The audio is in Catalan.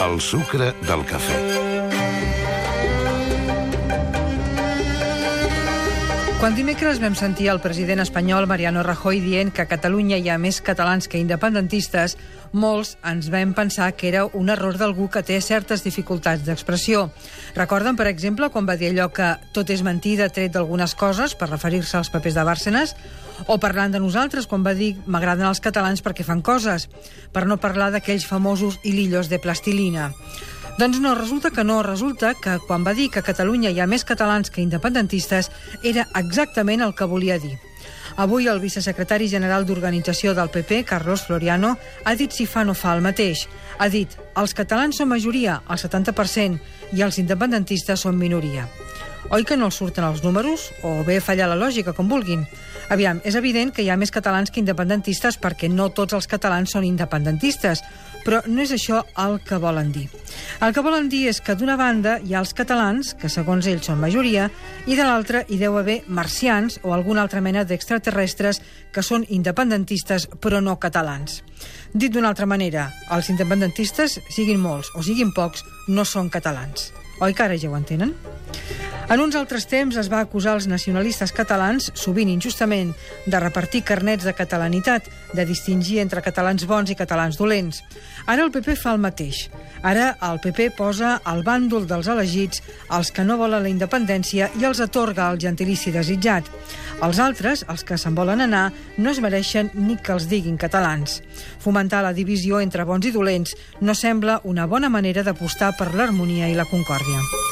El sucre del cafè. Quan dimecres vam sentir el president espanyol Mariano Rajoy dient que a Catalunya hi ha més catalans que independentistes, molts ens vam pensar que era un error d'algú que té certes dificultats d'expressió. Recorden, per exemple, quan va dir allò que tot és mentida tret d'algunes coses per referir-se als papers de Bárcenas? O parlant de nosaltres, quan va dir m'agraden els catalans perquè fan coses, per no parlar d'aquells famosos hilillos de plastilina. Doncs no, resulta que no. Resulta que quan va dir que a Catalunya hi ha més catalans que independentistes era exactament el que volia dir. Avui el vicesecretari general d'Organització del PP, Carlos Floriano, ha dit si fa no fa el mateix. Ha dit, els catalans són majoria, el 70%, i els independentistes són minoria. Oi que no els surten els números? O bé fallar la lògica, com vulguin. Aviam, és evident que hi ha més catalans que independentistes perquè no tots els catalans són independentistes, però no és això el que volen dir. El que volen dir és que d'una banda hi ha els catalans, que segons ells són majoria, i de l'altra hi deu haver marcians o alguna altra mena d'extraterrestres que són independentistes però no catalans. Dit d'una altra manera, els independentistes, siguin molts o siguin pocs, no són catalans. Oi que ara ja ho entenen? En uns altres temps es va acusar els nacionalistes catalans, sovint injustament, de repartir carnets de catalanitat, de distingir entre catalans bons i catalans dolents. Ara el PP fa el mateix. Ara el PP posa al bàndol dels elegits els que no volen la independència i els atorga el gentilici desitjat. Els altres, els que se'n volen anar, no es mereixen ni que els diguin catalans. Fomentar la divisió entre bons i dolents no sembla una bona manera d'apostar per l'harmonia i la concòrdia.